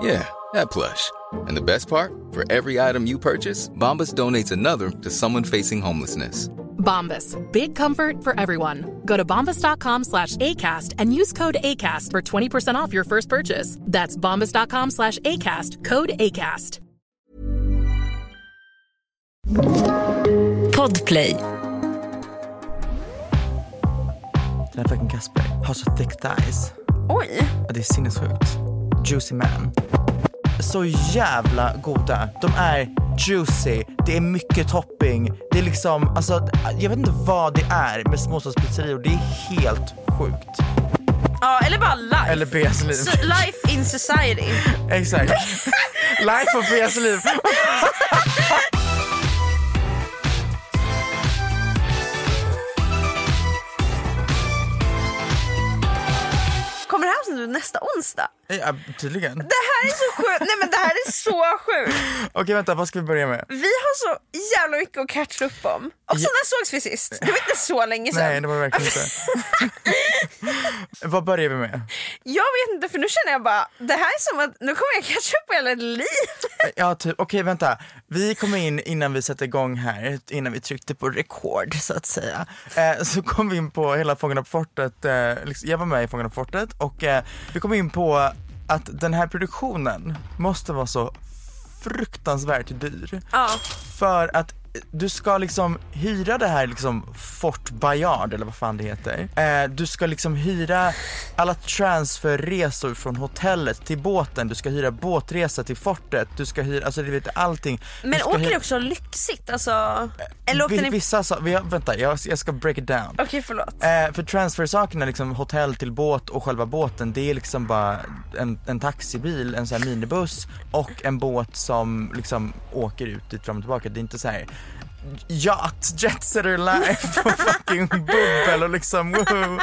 Yeah, that plush. And the best part? For every item you purchase, Bombas donates another to someone facing homelessness. Bombas. Big comfort for everyone. Go to bombas.com slash ACAST and use code ACAST for 20% off your first purchase. That's bombas.com slash ACAST. Code ACAST. Podplay. Den här fucking Casper har så thick thighs. Oj. Ja, Det är sinnessjukt. Juicy man. Så jävla goda. De är juicy, det är mycket topping. Det är liksom, alltså jag vet inte vad det är med småstadspizzerior. Det är helt sjukt. Ja, eller bara life. Eller BS liv. So, life in society. Exakt. Life of BS liv. nästa onsdag? Ja, tydligen. Det här är så sjukt. Nej men det här är så sjukt. Okej vänta, vad ska vi börja med? Vi har så jävla mycket att catcha upp om. Och så när sågs vi sist? Det var inte så länge sedan. Nej det var det verkligen inte. vad börjar vi med? Jag vet inte för nu känner jag bara, det här är som att nu kommer jag catcha upp på hela ett liv. Ja, typ. Okej, vänta. Vi kom in innan vi satte igång här, innan vi tryckte på record så att säga. Eh, så kom vi in på hela Fångarna på fortet, eh, liksom, jag var med i Fångarna på fortet och eh, vi kom in på att den här produktionen måste vara så fruktansvärt dyr. Ja. För att du ska liksom hyra det här liksom Fort Bayard eller vad fan det heter. Eh, du ska liksom hyra alla transferresor från hotellet till båten, du ska hyra båtresa till fortet, du ska hyra, alltså du vet allting. Du Men ska åker det också lyxigt? Alltså, eller åkte Vi- ni... Vissa sa, vi, vänta jag, jag ska break it down. Okej förlåt. Eh, för transfersakerna, liksom hotell till båt och själva båten, det är liksom bara en, en taxibil, en sån här minibuss och en båt som liksom åker ut dit fram och tillbaka. Det är inte så här yacht, jetsetter life och fucking bubbel och liksom woho.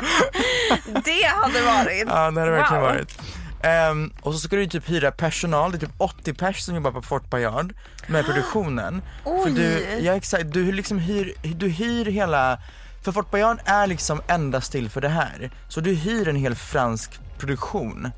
Det hade varit. Ja det hade det verkligen Wow. varit. Ehm, och så ska du typ hyra personal, det är typ 80 pers som jobbar på Fort Bayard med produktionen. För du, ja exakt, du liksom hyr, du hyr hela, för Fort Bayard är liksom endast till för det här. Så du hyr en hel fransk produktion.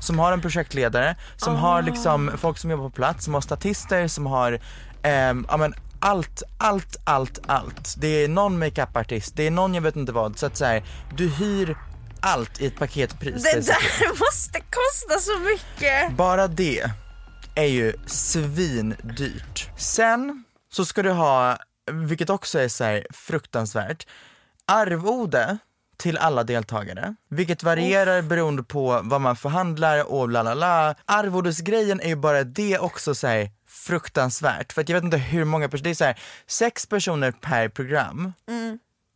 Som har en projektledare, som har liksom folk som jobbar på plats, som har statister, som har, ehm, ja men allt, allt, allt, allt. Det är någon makeupartist, det är någon jag vet inte vad. Så att säga, du hyr allt i ett paketpris. Det där måste kosta så mycket. Bara det är ju svindyrt. Sen så ska du ha, vilket också är så här fruktansvärt, arvode till alla deltagare, vilket varierar beroende på vad man förhandlar och la la la. Arvodesgrejen är ju bara det också så här fruktansvärt, för att jag vet inte hur många personer, det är så här sex personer per program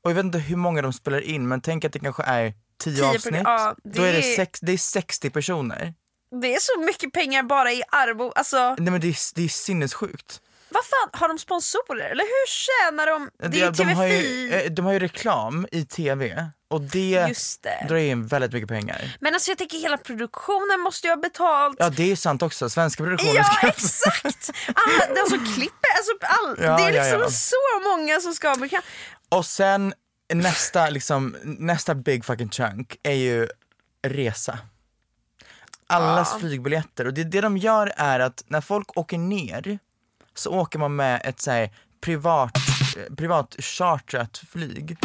och jag vet inte hur många de spelar in men tänk att det kanske är tio, Tio avsnitt, ja, då är det, sex, det är 60 personer. Det är så mycket pengar bara i arvo. Alltså, Nej men det är, det är sinnessjukt. Vad fan, har de sponsorer? Eller hur tjänar de? Det är ju de, har ju, TV4. eh, de har ju reklam i tv och det Just det. drar in väldigt mycket pengar. Men alltså jag tänker hela produktionen måste ju ha betalt. Ja det är sant också, svenska produktioner Ja ska- exakt! Alla, som klipper, alltså all, Ja, det är liksom ja. så många som ska ha. Och sen nästa, liksom, nästa big fucking chunk är ju resa. allas flygbiljetter och det, det de gör är att när folk åker ner så åker man med ett så här, privat, eh, privat chartrat flyg.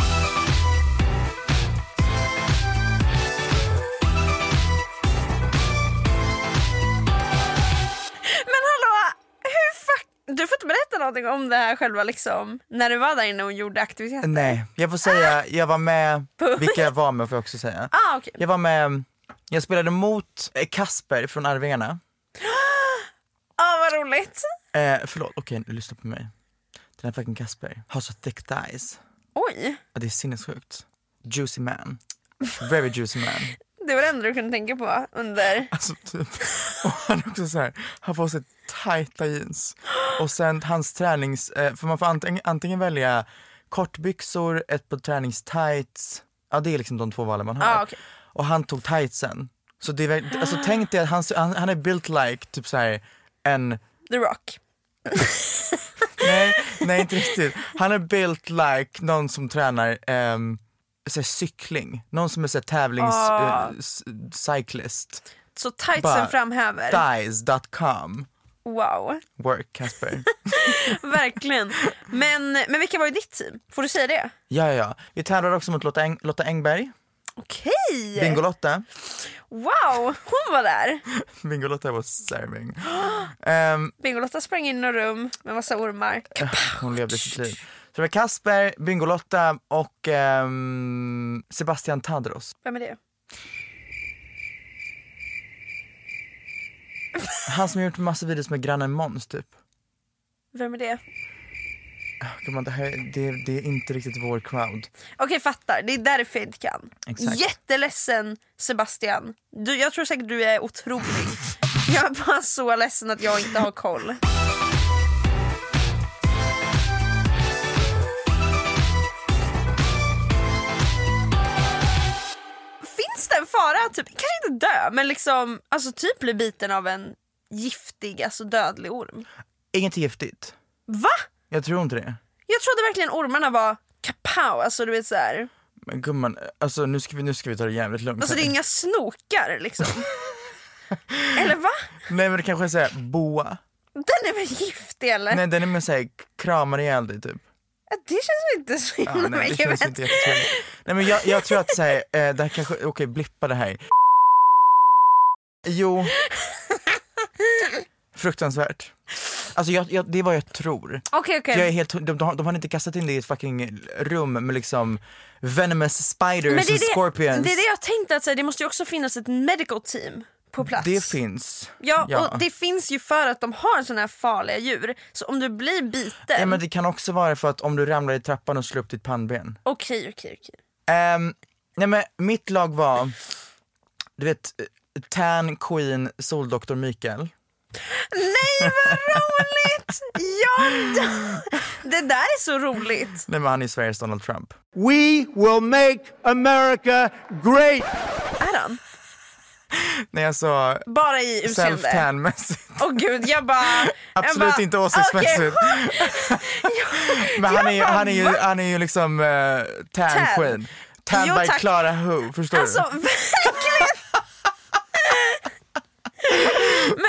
Du får inte berätta någonting om det här själva liksom, när du var där inne och gjorde aktiviteter? Nej, jag får säga, jag var med, vilka jag var med får jag också säga. Ah, okej. Jag var med, jag spelade mot Kasper från Arvingarna. Ah, vad roligt. Eh, förlåt, okej lyssna på mig. Den här fucking Kasper har så thick thighs. Oj, Ja, det är sinnessjukt. Juicy man. Very juicy man. det var det enda du kunde tänka på under... Alltså typ. Och han också så här, han får sig tajta jeans. Och sen hans tränings, eh, för man får antingen, antingen välja kortbyxor, ett par träningstights. Ja det är liksom de två valen man har. Ah, okej. Och han tog tightsen. Så det är, alltså tänk dig att han, han, han är built like typ så här en The Rock. Nej, nej inte riktigt. Han är built like någon som tränar ehm, så cykling. Någon som är så här, tävlings Ah. eh, s- cyclist. Så tightsen framhäver. Thighs.com. Wow, Work Casper. verkligen. Men, men vilka var i ditt team? Får du säga det? ja, ja, ja. Vi tävlade också mot Lotta, Eng- Lotta Engberg. Okej! Bingolotta. Wow, hon var där. Bingolotta var serving. Ehm, Bingolotta sprang in i något rum med massa ormar. hon levde sitt liv. Så det var Kasper, Bingolotta och ehm, Sebastian Tadros. Vem är det? Han som har gjort massa videos med grannen Måns typ. Vem är det? Gumman, det, här, det, det är inte riktigt vår crowd. Okej fattar, det är därför jag inte kan. Exakt. Jätteledsen Sebastian. Du, jag tror säkert du är otrolig. Jag är bara så ledsen att jag inte har koll. Finns det en fara, typ, kanske inte dö, men liksom alltså typ bli biten av en giftig, alltså dödlig orm? Inget giftigt. Va? Jag tror inte det. Jag trodde verkligen ormarna var kapow, alltså du vet såhär. Men gumman, alltså nu ska vi, nu ska vi ta det jävligt lugnt Alltså det är inga snokar liksom. Eller va? Nej men det kanske är såhär boa. Den är väl giftig eller? Nej den är mer såhär kramar ihjäl dig typ. Ja, Det känns inte så Ja, himla nej, det mycket bättre. Nej men jag, jag tror att såhär, eh, det här kanske, okej blippa det här. Jo. Fruktansvärt. Alltså jag, jag, det är vad jag tror. Okej okej. För jag är helt, de, de, har, de har inte kastat in det i ett fucking rum med liksom venomous spiders det, scorpions. det är det jag tänkte att här, det måste ju också finnas ett medical team på plats. Det finns. Ja, och det finns ju för att de har såna här farliga djur. Så om du blir biten. Ja, men det kan också vara för att om du ramlar i trappan och slår upp ditt pannben. Okej okej okej. Ehm, nej men mitt lag var, du vet, Tan Queen Soldoktor Mikael. Nej vad roligt! Ja, det där är så roligt. Nej men han är Sveriges Donald Trump. We will make America great. Är han? Nej alltså Bara i utseende? self-tan mässigt. Åh gud, jag bara... Absolut jag bara, inte åsiktsmässigt. okej. Men han är, ju- bara, han är, ju, han är ju liksom uh, Tan, Tan. Queen. Tan Jo, by tack. Clara Who, förstår Alltså du? verkligen!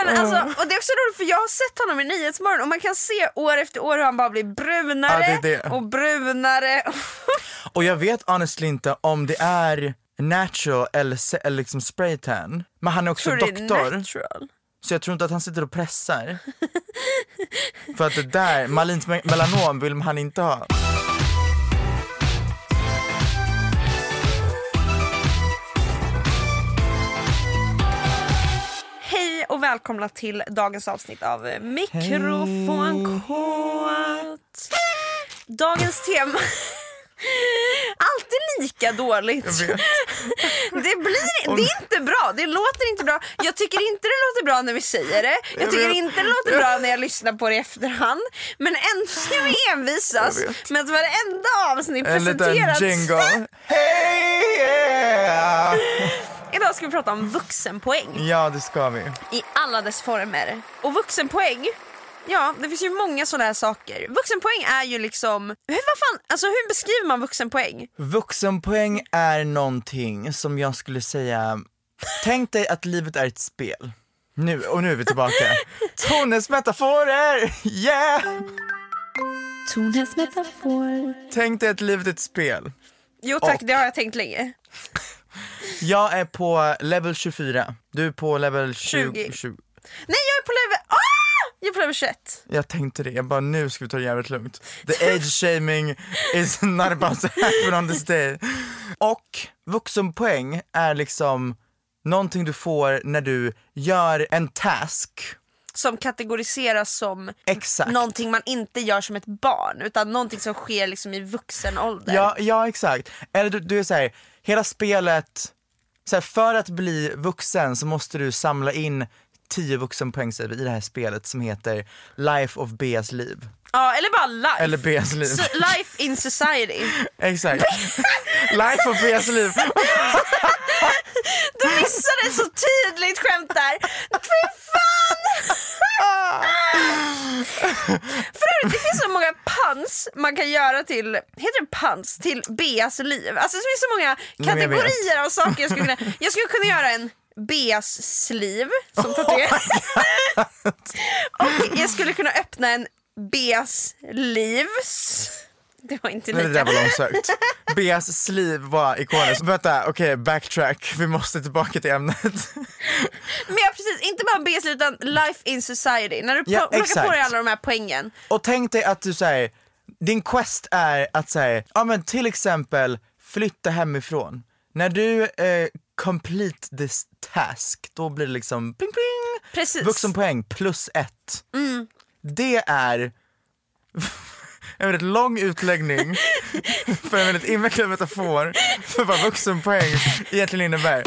Men alltså, och det är också roligt för jag har sett honom i Nyhetsmorgon och man kan se år efter år hur han bara blir brunare Ja, det det. och brunare. Och jag vet honestly inte om det är natural eller, eller liksom spray tan. Men han är också Tror du det är doktor. natural? Så jag tror inte att han sitter och pressar. För att det där, malins me- melanom vill han inte ha. Och välkomna till dagens avsnitt av Mikrofonkåt. Dagens tema Alltid lika dåligt. Det, blir, det är inte bra, det låter inte bra. Jag tycker inte det låter bra när vi säger det. Jag tycker inte det låter bra när jag lyssnar på det i efterhand. Men ändå ska vi envisas med att varenda avsnitt En liten presenteras. jingle. Hey yeah! Idag ska vi prata om vuxenpoäng Ja det ska vi. i alla dess former. Och vuxenpoäng, ja det finns ju många sådana här saker. Vuxenpoäng är ju liksom, hur, vad fan, alltså hur beskriver man vuxenpoäng? Vuxenpoäng är någonting som jag skulle säga tänk dig att livet är ett spel. Nu, och nu är vi tillbaka. Tones metaforer, yeah! Tones metafor. Tänk dig att livet är ett spel. Jo tack, Och- det har jag tänkt länge. Jag är på level 24, du är på level 20. 20. 20. Nej jag är på level... Ah! Jag är på level 21. Jag tänkte det, jag bara nu ska vi ta det jävligt lugnt. The age shaming is not about to happen on this day. Och vuxenpoäng är liksom någonting du får när du gör en task. Som kategoriseras som Exakt. någonting man inte gör som ett barn utan någonting som sker liksom i vuxen ålder. Ja, ja exakt. Eller du, du är såhär, hela spelet, så här, för att bli vuxen så måste du samla in 10 vuxenpoäng säger vi, i det här spelet som heter Life of Beas liv. Ja, eller bara life. Eller Beas liv. So, life in society. Exakt. Life of Beas liv. Du missade ett så tydligt skämt där. Fy fan! För övrigt, det finns så många puns man kan göra till, heter det puns? Till Beas liv. Alltså det finns så många kategorier av saker jag skulle kunna, jag skulle kunna göra en Beas sliv som tatuering. Och jag skulle kunna öppna en Beas livs. Det var inte Nej, det lika. där var långsökt. Beas sliv var ikoniskt. Vänta, okej backtrack. Vi måste tillbaka till ämnet. Men ja, precis, inte bara Beas liv utan life in society. När du Ja, plockar på dig alla de här poängen. Och tänk dig att du säger, din quest är att säga, ja men till exempel flytta hemifrån. När du eh, complete this task, då blir det liksom pling pling, Precis. vuxenpoäng plus ett. Mm. Det är en väldigt lång utläggning för en väldigt invecklad metafor för vad vuxenpoäng egentligen innebär.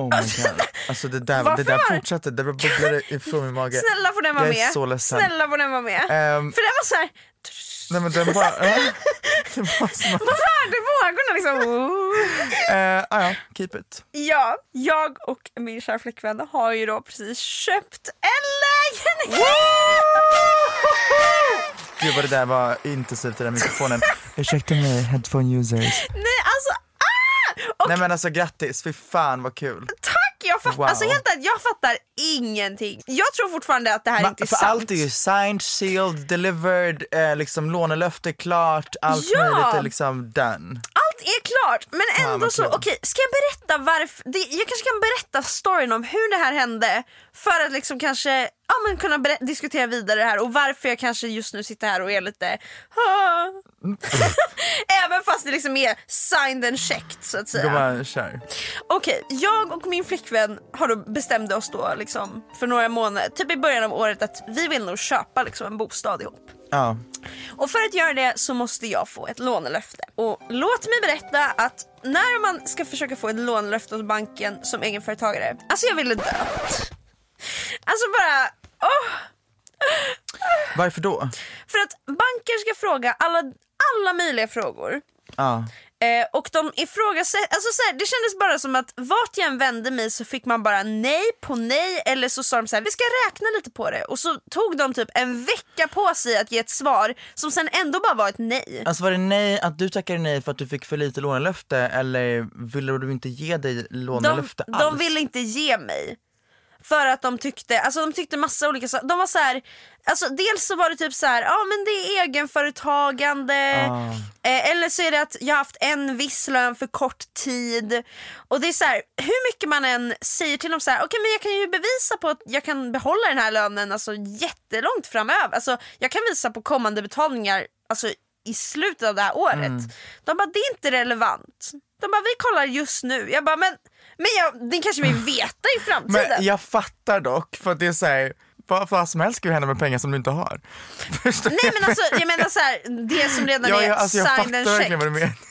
Oh my god. Alltså det där, det där fortsatte, det bubblade ifrån min mage. Snälla får den vara Jag är med. så ledsen. Snälla får den vara med. Ehm, För den var så här. Nej men den bara, äh, det var som att, Man hörde vågorna liksom. Ah, ja, keep it. Ja, jag och min kära flickvän har ju då precis köpt en lägenhet. Gud vad det där var intensivt i den mikrofonen. Ursäkta mig, headphone users. Nej alltså, Nej men alltså grattis, fy fan vad kul. tack! Jag fattar, Wow. alltså helt jag fattar ingenting. Jag tror fortfarande att det här Ma- inte är för sant. allt är ju signed, sealed, delivered, eh, liksom lånelöfte klart, allt Ja. möjligt är liksom done. Allt är klart men ändå vad så, okej ska jag berätta varför, det, jag kanske kan berätta storyn om hur det här hände för att liksom kanske ja, men kunna berä- diskutera vidare det här och varför jag kanske just nu sitter här och är lite. Även fast det liksom är signed and checked så att säga. Okej, jag och min flickvän har då bestämde oss då liksom för några månader, typ i början av året att vi vill nog köpa liksom en bostad ihop. Ja. Och för att göra det så måste jag få ett lånelöfte. Och låt mig berätta att när man ska försöka få ett lånelöfte hos banken som egenföretagare, alltså jag ville dö. Alltså bara, åh! Varför då? För att banker ska fråga alla, alla möjliga frågor. Ja. Eh, och de ifrågasätter, alltså så här, det kändes bara som att vart jag än vände mig så fick man bara nej på nej eller så sa de så här, vi ska räkna lite på det och så tog de typ en vecka på sig att ge ett svar som sen ändå bara var ett nej. Alltså var det nej, att du tackade nej för att du fick för lite lånelöfte eller ville du inte ge dig De, lånelöfte alls? de ville inte ge mig. För att de tyckte, alltså de tyckte massa olika saker. De var så här, alltså dels så var det typ så här, ja men det är egenföretagande. Ah. Eh, eller så är det att jag har haft en viss lön för kort tid. Och det är så här, hur mycket man än säger till dem så här, okej men jag kan ju bevisa på att jag kan behålla den här lönen alltså jättelångt framöver. Alltså jag kan visa på kommande betalningar alltså i slutet av det här året. Mm. De bara, det är inte relevant. De bara, vi kollar just nu. Jag bara, men, men jag, det kanske vi veta i framtiden. Men jag fattar dock, för att det är såhär, vad, vad som helst kan ju hända med pengar som du inte har. Förstår Nej men alltså, jag menar så här, det som redan ja, är jag, alltså, jag signed fattar and verkligen vad du checked. menar.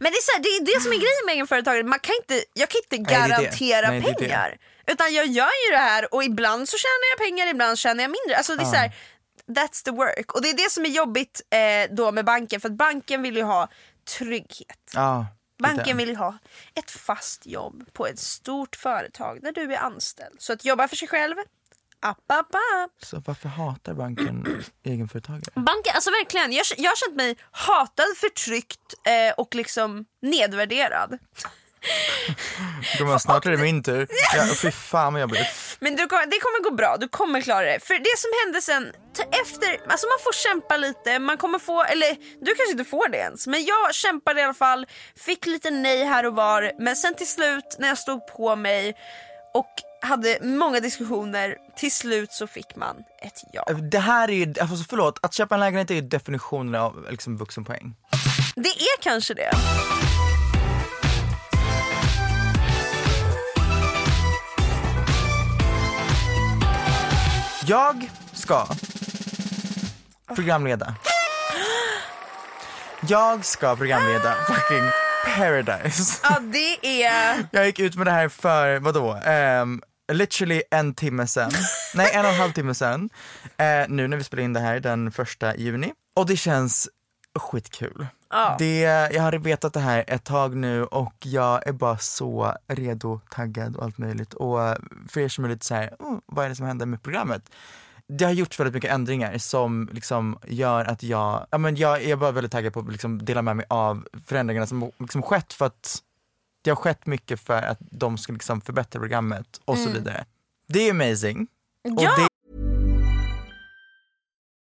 Men det är, så här, det är det som är grejen med egenföretagare, man kan inte, jag kan inte Nej, det är det. garantera Nej, det det. pengar. Utan jag gör ju det här och ibland så tjänar jag pengar, ibland tjänar jag mindre. Alltså det är så här, that's the work. Och det är det som är jobbigt eh, då med banken, för att banken vill ju ha trygghet. Är Banken vill ju ha ett fast jobb på ett stort företag där du är anställd. Så att jobba för sig själv, App, app, app. Så varför hatar banken egenföretagare? Banken, alltså verkligen, jag, jag har känt mig hatad, förtryckt eh, och liksom nedvärderad. Gumman, snart är det min tur. Ja, fy fan vad jobbigt. Men du, kommer- det kommer gå bra, du kommer klara det. För det som hände sen, efter, alltså man får kämpa lite, man kommer få, eller du kanske inte får det ens, men jag kämpade i alla fall, fick lite nej här och var, men sen till slut när jag stod på mig och hade många diskussioner, till slut så fick man ett ja. Det här är ju, alltså förlåt, att köpa en lägenhet är ju definitionen av liksom vuxenpoäng. Det är kanske det. Jag ska programleda. Jag ska programleda fucking Paradise. Ja det är, Jag gick ut med det här för, vadå, um, literally en timme sen. Nej, en och en halv timme sen. Eh, nu när vi spelar in det här den första juni. Och det känns skitkul. Ja. Det, jag har vetat det här ett tag nu och jag är bara så redo, taggad och allt möjligt. Och för er som är lite såhär, oh, vad är det som händer med programmet? Det har gjorts väldigt mycket ändringar som liksom gör att jag, ja men jag är bara väldigt taggad på att liksom dela med mig av förändringarna som liksom skett för att det har skett mycket för att de ska liksom förbättra programmet och så vidare. Det är amazing. Och Ja. det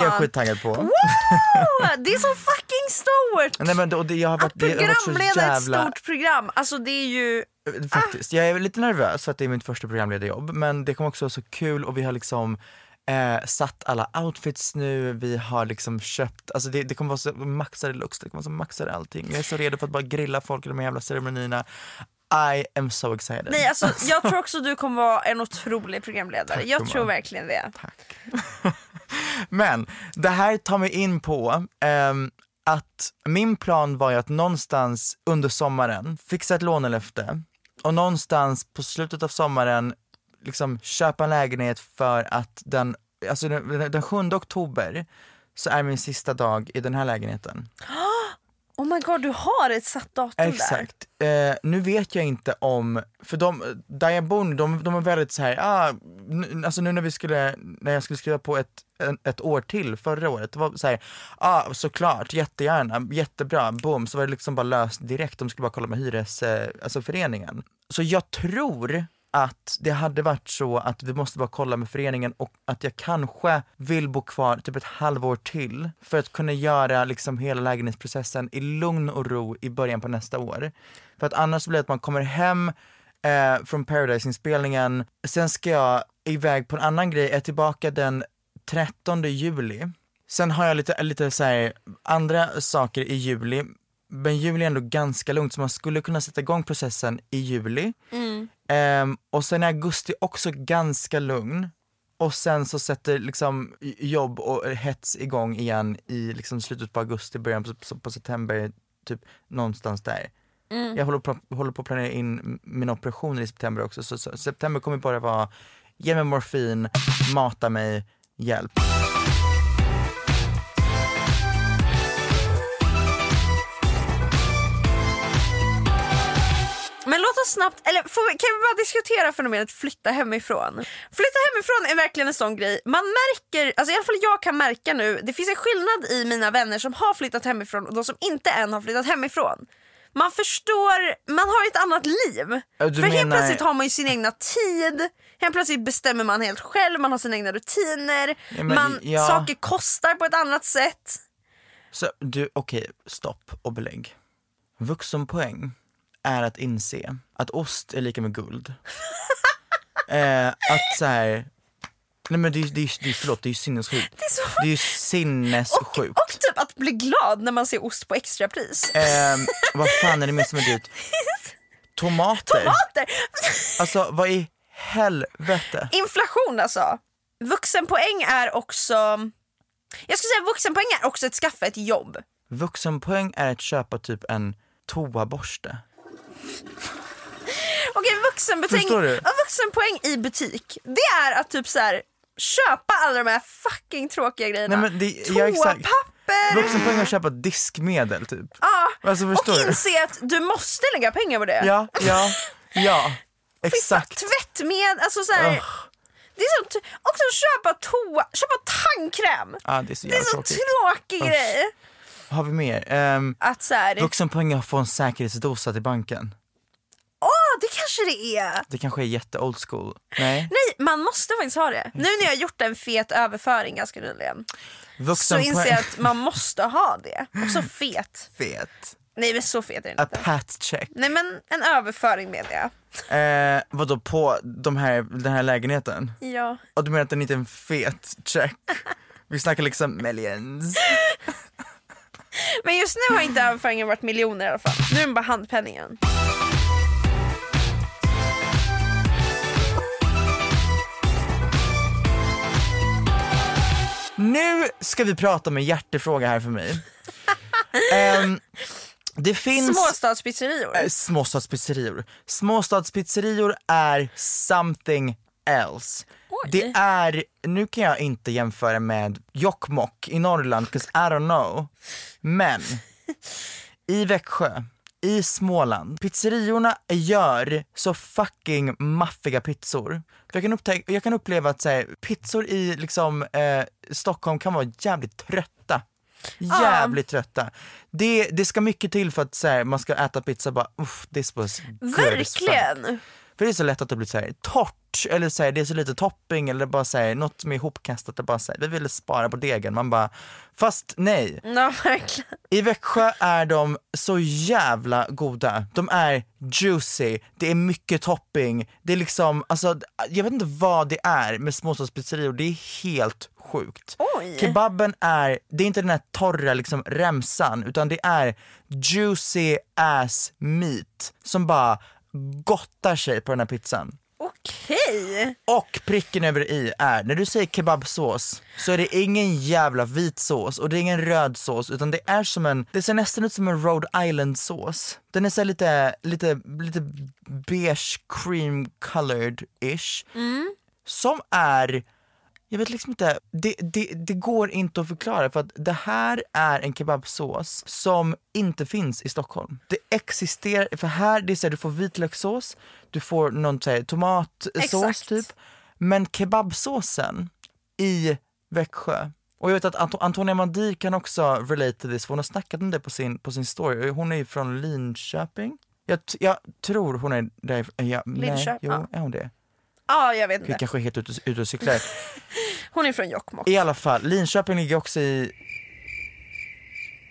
är jag skittaggad på. Wow! Det är så fucking stort! Nej, men det, och det, jag har varit, Att har varit programleda jävla... ett stort program, alltså det är ju... Faktiskt. Jag är lite nervös för att det är mitt första programledarjobb men det kommer också vara så kul och vi har liksom eh, satt alla outfits nu, vi har liksom köpt, alltså det, det kommer vara så maxade looks, det kommer vara så maxade allting. Jag är så redo för att bara grilla folk i de här jävla ceremonierna. I am so excited. Nej alltså jag tror också du kommer vara en otrolig programledare, jag gumman. tror verkligen det. Tack. Men det här tar mig in på ehm, att min plan var ju att någonstans under sommaren fixa ett lånelöfte och någonstans på slutet av sommaren liksom köpa en lägenhet för att den, alltså den, den 7 oktober så är min sista dag i den här lägenheten. Oh my god du har ett satt datum där. Exakt. Eh, nu vet jag inte om, för de, där jag bor de, de är väldigt så här, ah, alltså nu när vi skulle, när jag skulle skriva på ett, ett år till förra året, det var så här, ah, såklart, jättegärna, jättebra, boom, så var det liksom bara löst direkt, de skulle bara kolla med hyres, eh, alltså föreningen. Så jag tror att det hade varit så att vi måste bara kolla med föreningen och att jag kanske vill bo kvar typ ett halvår till för att kunna göra liksom hela lägenhetsprocessen i lugn och ro i början på nästa år. För att annars blir det att man kommer hem eh, från Paradise-inspelningen, sen ska jag iväg på en annan grej, jag är tillbaka den 13 juli. Sen har jag lite, lite så här, andra saker i juli, men juli är ändå ganska lugnt så man skulle kunna sätta igång processen i juli. Ehm, och sen är augusti också ganska lugn. Och sen så sätter liksom jobb och hets igång igen i liksom slutet på augusti, början på, på september, typ någonstans där. Jag håller på, håller på att planera in mina operationer i september också, så, så september kommer bara vara ge mig morfin, mata mig, hjälp. Men låt oss snabbt, eller får kan vi bara diskutera fenomenet flytta hemifrån? Flytta hemifrån är verkligen en sån grej. Man märker, alltså i alla fall jag kan märka nu, det finns en skillnad i mina vänner som har flyttat hemifrån och de som inte än har flyttat hemifrån. Man förstår, man har ett annat liv. Ja, du För helt menar- plötsligt har man ju sin egna tid, helt plötsligt bestämmer man helt själv, man har sina egna rutiner, men man, ja. saker kostar på ett annat sätt. Så du, okej, stopp och belägg. Vuxenpoäng är att inse att ost är lika med guld. eh, att så här, nej men det, är- det, är- det, är- förlåt, det är ju sinnessjukt. Det är så Det är ju sinnessjukt. Och typ att bli glad när man ser ost på extrapris. Eh, vad fan är det mer som är dyrt? Tomater. Tomater! Alltså vad i helvete? Inflation alltså. Vuxenpoäng är också, jag ska säga vuxenpoäng är också att skaffa ett jobb. Vuxenpoäng är att köpa typ en toaborste. Okej vuxenpoäng, vuxenpoäng i butik, det är att typ så här köpa alla de här fucking tråkiga grejerna. Nej, men det- ja, exakt. Vuxenpoäng att köpa diskmedel typ. Ja, Alltså, och du? inse att du måste lägga pengar på det. Ja, ja, ja. Exakt. Tvättmedel, alltså så här, Ugh. Det är så, t- också köpa toa, köpa tandkräm. Ja, det är så Det är så tråkigt. tråkig Usch. grej. Har vi mer? Um, Att så här, vuxenpoäng att få en säkerhetsdosa till banken. Åh det kanske det är. Det kanske är jätte old school. Nej. Nej, man måste faktiskt ha det. Nu när jag har gjort en fet överföring ganska nyligen så Vuxenpoäng. inser jag att man måste ha det. Och så fet. Fet. Nej men så fet är den A inte. pat check. Nej men en överföring menar jag. Eh, vadå på de här, den här lägenheten? Ja. Och du menar att den inte är en fet check? Vi snackar liksom millions. Men just nu har inte överföringen varit miljoner i alla fall. Nu är det bara handpenningen. Nu ska vi prata om en hjärtefråga här för mig. Ehm, det finns... Småstadspizzerior. Eh, Småstadspizzerior. Småstadspizzerior är something else. Det är, nu kan jag inte jämföra med Jokkmokk i Norrland, 'cause I don't know. Men i Växjö, i Småland, pizzeriorna gör så fucking maffiga pizzor. För jag, kan upptäcka, jag kan uppleva att så här, pizzor i liksom, eh, Stockholm kan vara jävligt trötta. Jävligt trötta. Det, det ska mycket till för att så här, man ska äta pizza bara uff, this was good as fuck." Verkligen. För det är så lätt att det blir så här torrt, eller så här, det är så lite topping eller bara så här, något som är ihopkastat och bara så här, vi ville spara på degen. Man bara, fast nej. Verkligen. I Växjö är de så jävla goda. De är juicy, det är mycket topping, det är liksom, alltså jag vet inte vad det är med småstadspizzerior, det är helt sjukt. Oj. Kebaben är, det är inte den här torra liksom remsan, utan det är juicy ass meat som bara gottar sig på den här pizzan. Okej. Och pricken över i är, när du säger kebabsås så är det ingen jävla vit sås och det är ingen röd sås utan det är som en, det ser nästan ut som en Rhode Island sås. Den är så lite, lite, lite beige cream colored ish. Som är, jag vet liksom inte, det, det, det går inte att förklara för att det här är en kebabsås som inte finns i Stockholm. Det existerar, för här det är så här, du får vitlökssås, du får någon så här, tomatsås Exakt. typ. Men kebabsåsen i Växjö, och jag vet att Anto- Antonia Mandir kan också relate to this, för hon har snackat om det på sin, på sin story. Hon är ju från Linköping. Jag, jag tror hon är därifrån. Ja, nej, Linköping, jo, ja. är hon det? Ja jag vet inte. kanske är helt ute, ute och cyklar. Hon är från Jokkmokk. I alla fall, Linköping ligger också i...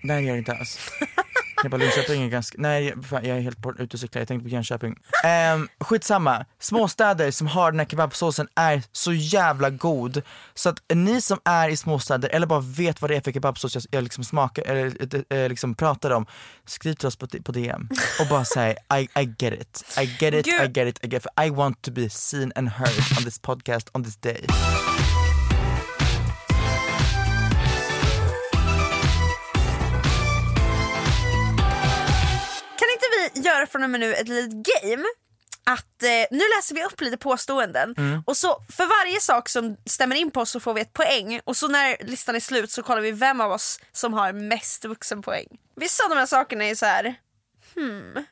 Nej det gör det inte alls. Bara Linköping är ganska, nej fan, jag är helt bort, ute och cyklar, jag tänkte på Jönköping. Um, skitsamma, småstäder som har den här kebabsåsen är så jävla god. Så att ni som är i småstäder eller bara vet vad det är för kebabsås jag, jag liksom smakar, eller eh, liksom pratar om, skriv till oss på, på DM och bara säg I, I get it, I get it, I get it, I get it. I want to be seen and heard on this podcast on this day. Göra från och med nu ett litet game? Att eh, nu läser vi upp lite påståenden Mm. och så för varje sak som stämmer in på oss så får vi ett poäng och så när listan är slut så kollar vi vem av oss som har mest vuxenpoäng. Vissa av de här sakerna är så här. hmm.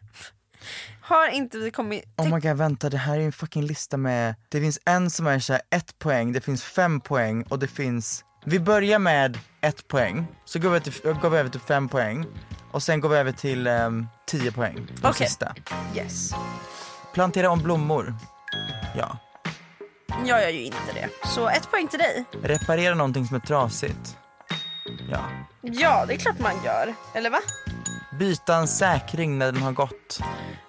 Har inte vi kommit Oh my god vänta det här är en fucking lista med, det finns en som är så här ett poäng, det finns fem poäng och det finns, vi börjar med ett poäng, så går vi, till, går vi över till fem poäng och sen går vi över till um, tio poäng, de Okej. sista. Yes. Plantera om blommor, ja. Jag gör ju inte det. Så ett poäng till dig. Reparera någonting som är trasigt, ja. Ja, det är klart man gör. Eller va? Byta en säkring när den har gått.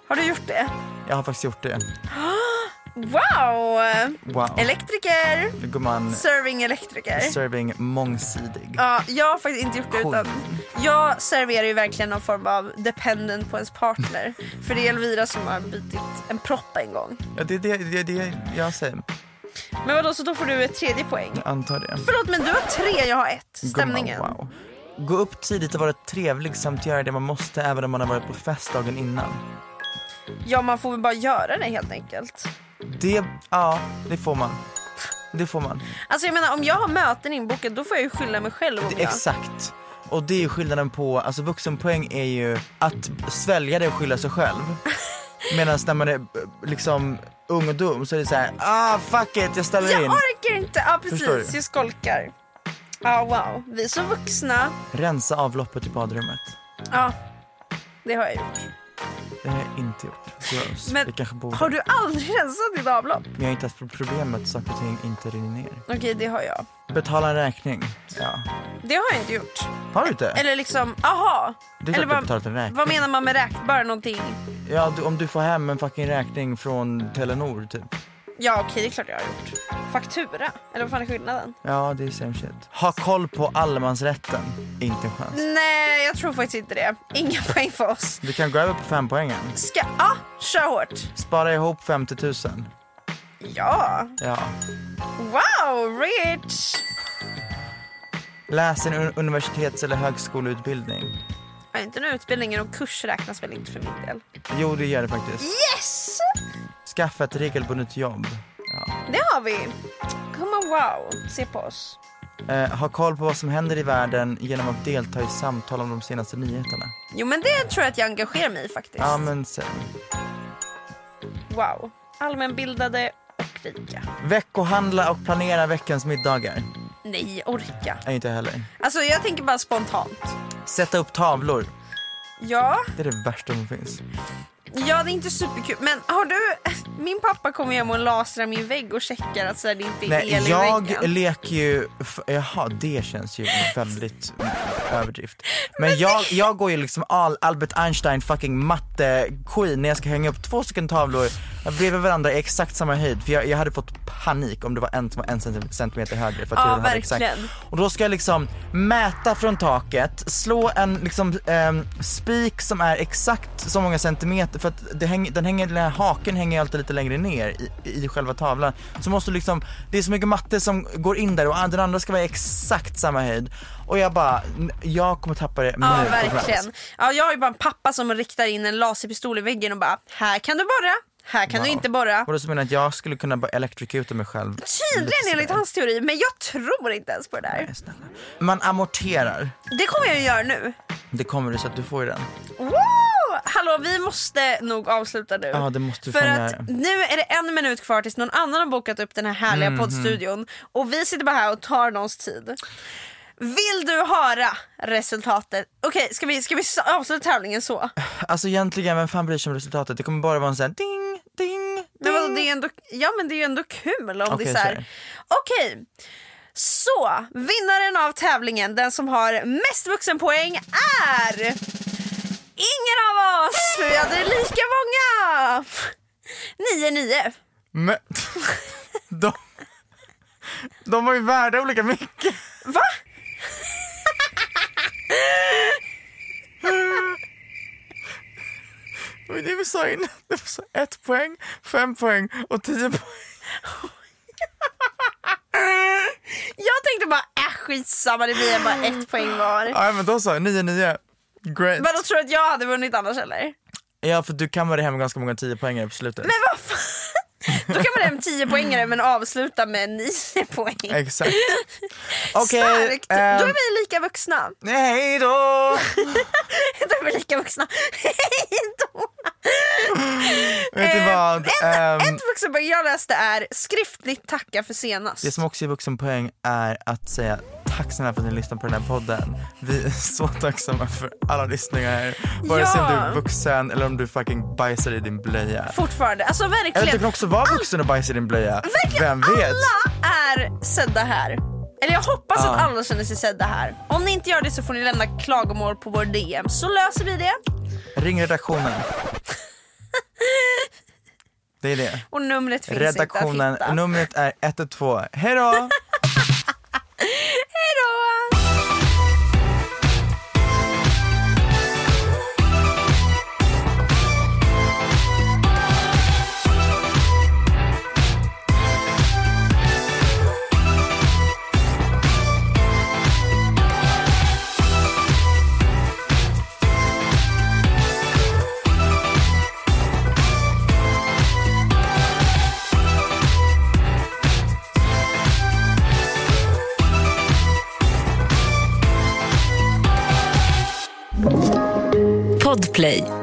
Har du gjort det? Jag har faktiskt gjort det. Wow! Wow. Elektriker! Gumman, Serving elektriker. serving mångsidig. Ja, jag har faktiskt inte gjort det utan jag serverar ju verkligen någon form av dependent på ens partner. För det är Elvira som har bytt en propp en gång. Ja, det är det, det, det jag säger, Men vadå, så då får du ett tredje poäng? jag antar det. Förlåt men du har tre, jag har ett. Stämningen. Gumman, wow. Gå upp tidigt och vara trevlig samt göra det man måste även om man har varit på fest dagen innan. Ja, man får väl bara göra det helt enkelt. Det, ja, det får man. Det får man. Alltså jag menar om jag har möten inbokat då får jag ju skylla mig själv om Det, jag... exakt. Och det är ju skillnaden på, alltså vuxenpoäng är ju att svälja det och skylla sig själv. Medan när man är liksom ung och dum så är det så här, ah fuck it, jag ställer Jag in. orkar inte, ja Förstår precis, jag skolkar. Ja wow, vi är så vuxna. Rensa avloppet i badrummet. Ja, det har jag gjort. Det har jag inte gjort. Men det kanske borde. Har du aldrig rensat ditt avlopp? Men jag har inte haft problem med att saker och ting inte rinner ner. Okej, det har jag. Betala en räkning. Ja. Det har jag inte gjort. Har du inte? Eller liksom, aha. Det är klart Eller du har vad, betalat en räkning. vad menar man med räkning? Bara någonting? Ja, du, om du får hem en fucking räkning från Telenor typ. Ja okej, det är klart jag har gjort. Faktura? Eller vad fan är skillnaden? Ja, det är same shit. Ha koll på allemansrätten. Inte en chans. Nej, jag tror faktiskt inte det. Inga poäng för oss. Du kan gå över på fem poängen. Ska, ja, kör hårt. Spara ihop 50 000. Ja. Ja. Wow, rich! Läs en un- universitets eller högskoleutbildning. Ja, inte en utbildning, och kurs räknas väl inte för min del. Jo, det gör det faktiskt. Yes! Skaffa ett regelbundet jobb. Ja. Det har vi. Come on, wow. Se på oss. Eh, ha koll på vad som händer i världen genom att delta i samtal om de senaste nyheterna. Jo men det tror jag att jag engagerar mig i faktiskt. Ja, men sen. Wow. Allmänbildade och rika. Veckohandla och planera veckans middagar. Nej, orka. Nej, inte heller. Alltså jag tänker bara spontant. Sätta upp tavlor. Ja, Det är det värsta som finns. Ja det är inte superkul. Men har du, min pappa kommer hem och lasrar min vägg och checkar att så här, det inte är Nej, el i jag väggen. leker ju, f- jaha det känns ju väldigt överdrift. Men jag, jag går ju liksom all Albert Einstein fucking matte queen när jag ska hänga upp två stycken tavlor bredvid varandra i exakt samma höjd. För jag, jag hade fått panik om det var en som var en centi- centimeter högre. För att Ja, jag hade exakt. verkligen. Och då ska jag liksom mäta från taket, slå en liksom ehm, spik som är exakt så många centimeter för att det hänger, den, hänger, den här haken hänger alltid lite längre ner i, i själva tavlan. Så måste du liksom, det är så mycket matte som går in där och den andra ska vara exakt samma höjd. Och jag bara, jag kommer tappa det Ja nu på verkligen. Ja, jag har ju bara en pappa som riktar in en laserpistol i väggen och bara här kan du borra, här kan du Wow. inte borra. Och så menar att jag skulle kunna bara electrocuta mig själv. Tydligen enligt hans teori, men jag tror inte ens på det där. Nej, snälla. Man amorterar, Det kommer jag ju göra nu. det kommer du så att du får ju den. Woo! Hallå, vi måste nog avsluta nu. Ja, det måste För att göra. nu är det en minut kvar tills någon annan har bokat upp den här härliga Mhm. poddstudion och vi sitter bara här och tar någons tid. Vill du höra resultatet? Okej, ska, vi, ska vi avsluta tävlingen så? Alltså egentligen, vem fan bryr sig om resultatet? Det kommer bara vara en sån här ding, ding, ding. Vadå, det är ändå, ja men det är ju ändå kul om det Okej, är så här. sorry. Okej, så vinnaren av tävlingen, den som har mest vuxenpoäng är 9-9. Men, de, de var ju värda olika mycket. Va? Det var det vi sa innan. Det var så ett poäng, fem poäng och tio poäng. Jag tänkte bara, äh skitsamma det blir bara ett poäng var. Ja men då så, nio, nio. Great. Men då tror du att jag hade vunnit annars eller? Ja för du kammade hem ganska många tio poängare på slutet. Men vad fan? Då kan man hem 10 poängare men avsluta med 9 poäng. Exakt. Okej. Starkt! Då är ehm, vi lika vuxna. Hej då! Då är vi lika vuxna. Hej då! Vet du vad? En, Ehm, ett vuxenpoäng jag läste är skriftligt tacka för senast. Det som också är vuxenpoäng är att säga tack snälla för att ni lyssnar på den här podden. Vi är så tacksamma för alla lyssningar. Vare sig om du är vuxen eller om du fucking bajsar i din blöja. Fortfarande, alltså Eller verkligen. du kan också vara vuxen och bajsa i din blöja. Verkligen Vem vet? alla är sedda här. Eller jag hoppas Ja. att alla känner sig sedda här. Om ni inte gör det så får ni lämna klagomål på vår DM så löser vi det. Ring redaktionen. Det är det. Och numret finns Redaktionen, inte att hitta. numret är 112. Hej då! Hej då! Podplay.